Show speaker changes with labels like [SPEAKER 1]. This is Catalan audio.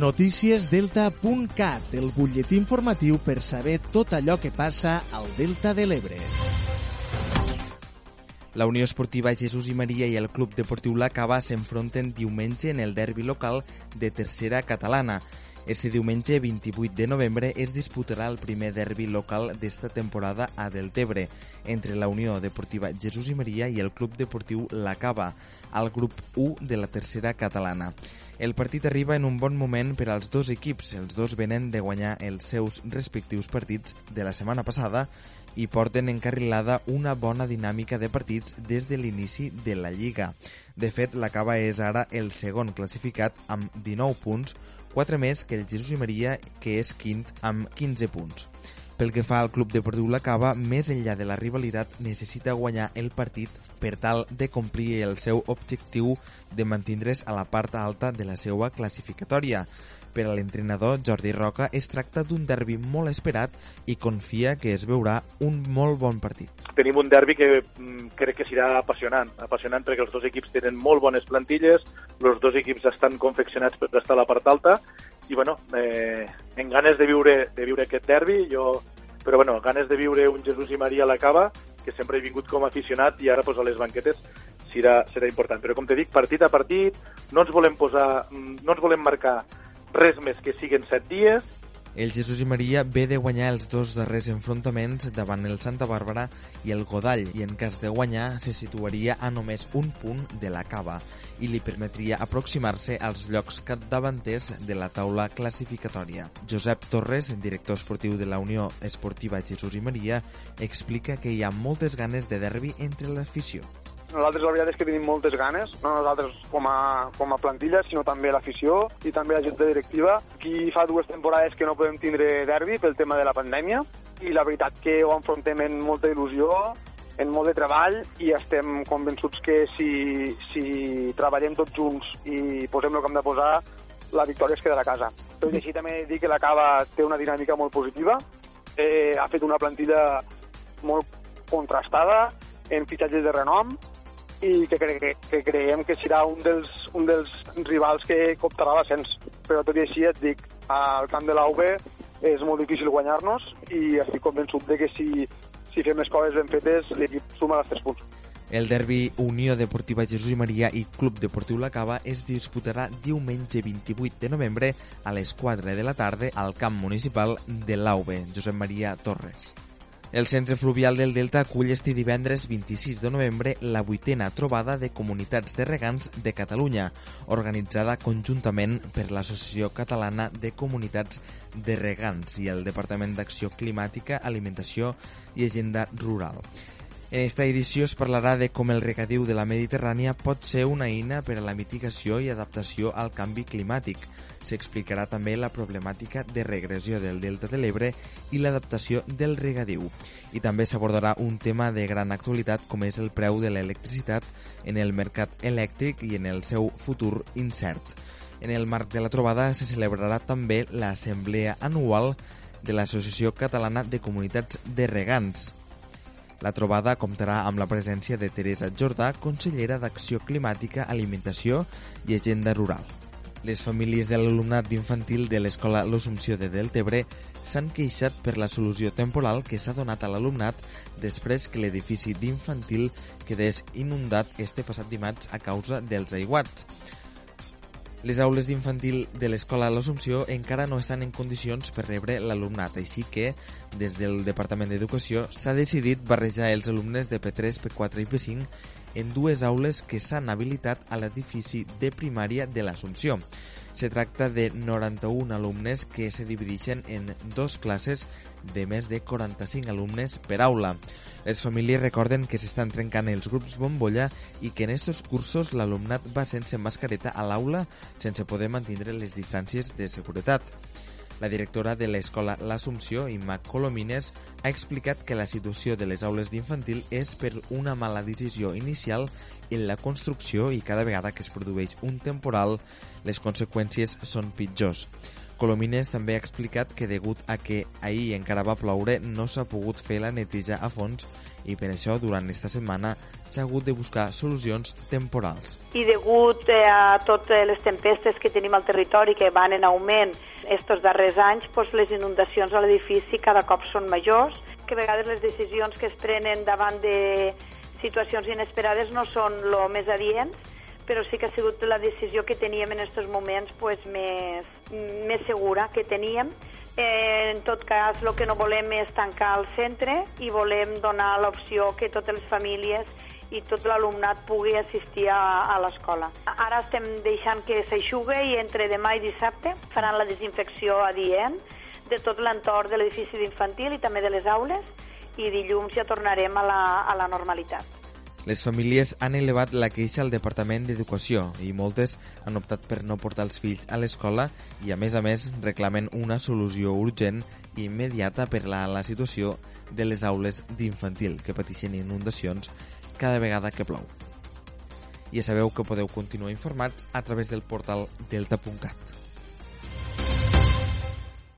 [SPEAKER 1] Noticiesdelta.cat, el butlletí informatiu per saber tot allò que passa al Delta de l'Ebre.
[SPEAKER 2] La Unió Esportiva Jesús i Maria i el Club Deportiu La Cava s'enfronten diumenge en el derbi local de tercera catalana. Este diumenge 28 de novembre es disputarà el primer derbi local d'esta temporada a Deltebre entre la Unió Deportiva Jesús i Maria i el Club Deportiu La Cava, al grup 1 de la tercera catalana. El partit arriba en un bon moment per als dos equips. Els dos venen de guanyar els seus respectius partits de la setmana passada i porten encarrilada una bona dinàmica de partits des de l'inici de la Lliga. De fet, la Cava és ara el segon classificat amb 19 punts, 4 més que el Jesús i Maria, que és quint amb 15 punts. Pel que fa al Club Deportiu La Cava, més enllà de la rivalitat, necessita guanyar el partit per tal de complir el seu objectiu de mantindre's a la part alta de la seva classificatòria. Per a l'entrenador Jordi Roca es tracta d'un derbi molt esperat i confia que es veurà un molt bon partit.
[SPEAKER 3] Tenim un derbi que mm, crec que serà apassionant, apassionant perquè els dos equips tenen molt bones plantilles, els dos equips estan confeccionats per estar a la part alta i bueno, eh, en ganes de viure, de viure aquest derbi, jo, però bueno, ganes de viure un Jesús i Maria a la cava, que sempre he vingut com a aficionat i ara pues, a les banquetes serà, serà important. Però com te dic, partit a partit, no ens volem posar, mm, no ens volem marcar res més que siguen set dies.
[SPEAKER 2] El Jesús i Maria ve de guanyar els dos darrers enfrontaments davant el Santa Bàrbara i el Godall i en cas de guanyar se situaria a només un punt de la cava i li permetria aproximar-se als llocs capdavanters de la taula classificatòria. Josep Torres, director esportiu de la Unió Esportiva Jesús i Maria, explica que hi ha moltes ganes de derbi entre l'afició.
[SPEAKER 4] Nosaltres la veritat és que tenim moltes ganes, no nosaltres com a, com a plantilla, sinó també l'afició i també la junta directiva. Aquí fa dues temporades que no podem tindre derbi pel tema de la pandèmia i la veritat que ho enfrontem amb molta il·lusió, en molt de treball i estem convençuts que si, si treballem tots junts i posem el que hem de posar, la victòria es quedarà a casa. Tot i així també dic que la Cava té una dinàmica molt positiva, eh, ha fet una plantilla molt contrastada, en fitxatges de renom, i que, cre que, creiem que serà un dels, un dels rivals que coptarà l'ascens. Però tot i així et dic, al camp de l'AUB és molt difícil guanyar-nos i estic convençut de que si, si fem les coses ben fetes l'equip suma els 3 punts.
[SPEAKER 2] El derbi Unió Deportiva Jesús i Maria i Club Deportiu La Cava es disputarà diumenge 28 de novembre a les 4 de la tarda al camp municipal de l'AUB, Josep Maria Torres. El Centre Fluvial del Delta acull este divendres 26 de novembre la vuitena trobada de comunitats de regants de Catalunya, organitzada conjuntament per l'Associació Catalana de Comunitats de Regants i el Departament d'Acció Climàtica, Alimentació i Agenda Rural. En esta edició es parlarà de com el regadiu de la Mediterrània pot ser una eina per a la mitigació i adaptació al canvi climàtic. S'explicarà també la problemàtica de regressió del Delta de l'Ebre i l'adaptació del regadiu. I també s'abordarà un tema de gran actualitat com és el preu de l'electricitat en el mercat elèctric i en el seu futur incert. En el marc de la trobada se celebrarà també l'assemblea anual de l'Associació Catalana de Comunitats de Regants, la trobada comptarà amb la presència de Teresa Jordà, consellera d'Acció Climàtica, Alimentació i Agenda Rural. Les famílies de l'alumnat d'infantil de l'Escola L'Assumpció de Deltebre s'han queixat per la solució temporal que s'ha donat a l'alumnat després que l'edifici d'infantil quedés inundat este passat dimarts a causa dels aiguats. Les aules d'infantil de l'Escola L'Assumpció encara no estan en condicions per rebre l'alumnat, així que, des del Departament d'Educació, s'ha decidit barrejar els alumnes de P3, P4 i P5 en dues aules que s'han habilitat a l'edifici de primària de l'Assumpció. Se tracta de 91 alumnes que se divideixen en dos classes de més de 45 alumnes per aula. Les famílies recorden que s'estan trencant els grups bombolla i que en estos cursos l'alumnat va sense mascareta a l'aula sense poder mantenir les distàncies de seguretat. La directora de l'escola L'Assumpció, Imma Colomines, ha explicat que la situació de les aules d'infantil és per una mala decisió inicial en la construcció i cada vegada que es produeix un temporal les conseqüències són pitjors. Colomines també ha explicat que degut a que ahir encara va ploure no s'ha pogut fer la neteja a fons i per això durant aquesta setmana s'ha hagut de buscar solucions temporals.
[SPEAKER 5] I degut eh, a totes les tempestes que tenim al territori que van en augment estos darrers anys, doncs les inundacions a l'edifici cada cop són majors, que a vegades les decisions que es prenen davant de situacions inesperades no són lo més adients, però sí que ha sigut la decisió que teníem en aquests moments pues, més, més segura que teníem. Eh, en tot cas, el que no volem és tancar el centre i volem donar l'opció que totes les famílies i tot l'alumnat pugui assistir a, a l'escola. Ara estem deixant que s'aixugue i entre demà i dissabte faran la desinfecció adient de tot l'entorn de l'edifici d'infantil i també de les aules i dilluns ja tornarem a la, a la normalitat.
[SPEAKER 2] Les famílies han elevat la queixa al Departament d'Educació i moltes han optat per no portar els fills a l'escola i, a més a més, reclamen una solució urgent i immediata per a la situació de les aules d'infantil que pateixen inundacions cada vegada que plou. Ja sabeu que podeu continuar informats a través del portal delta.cat.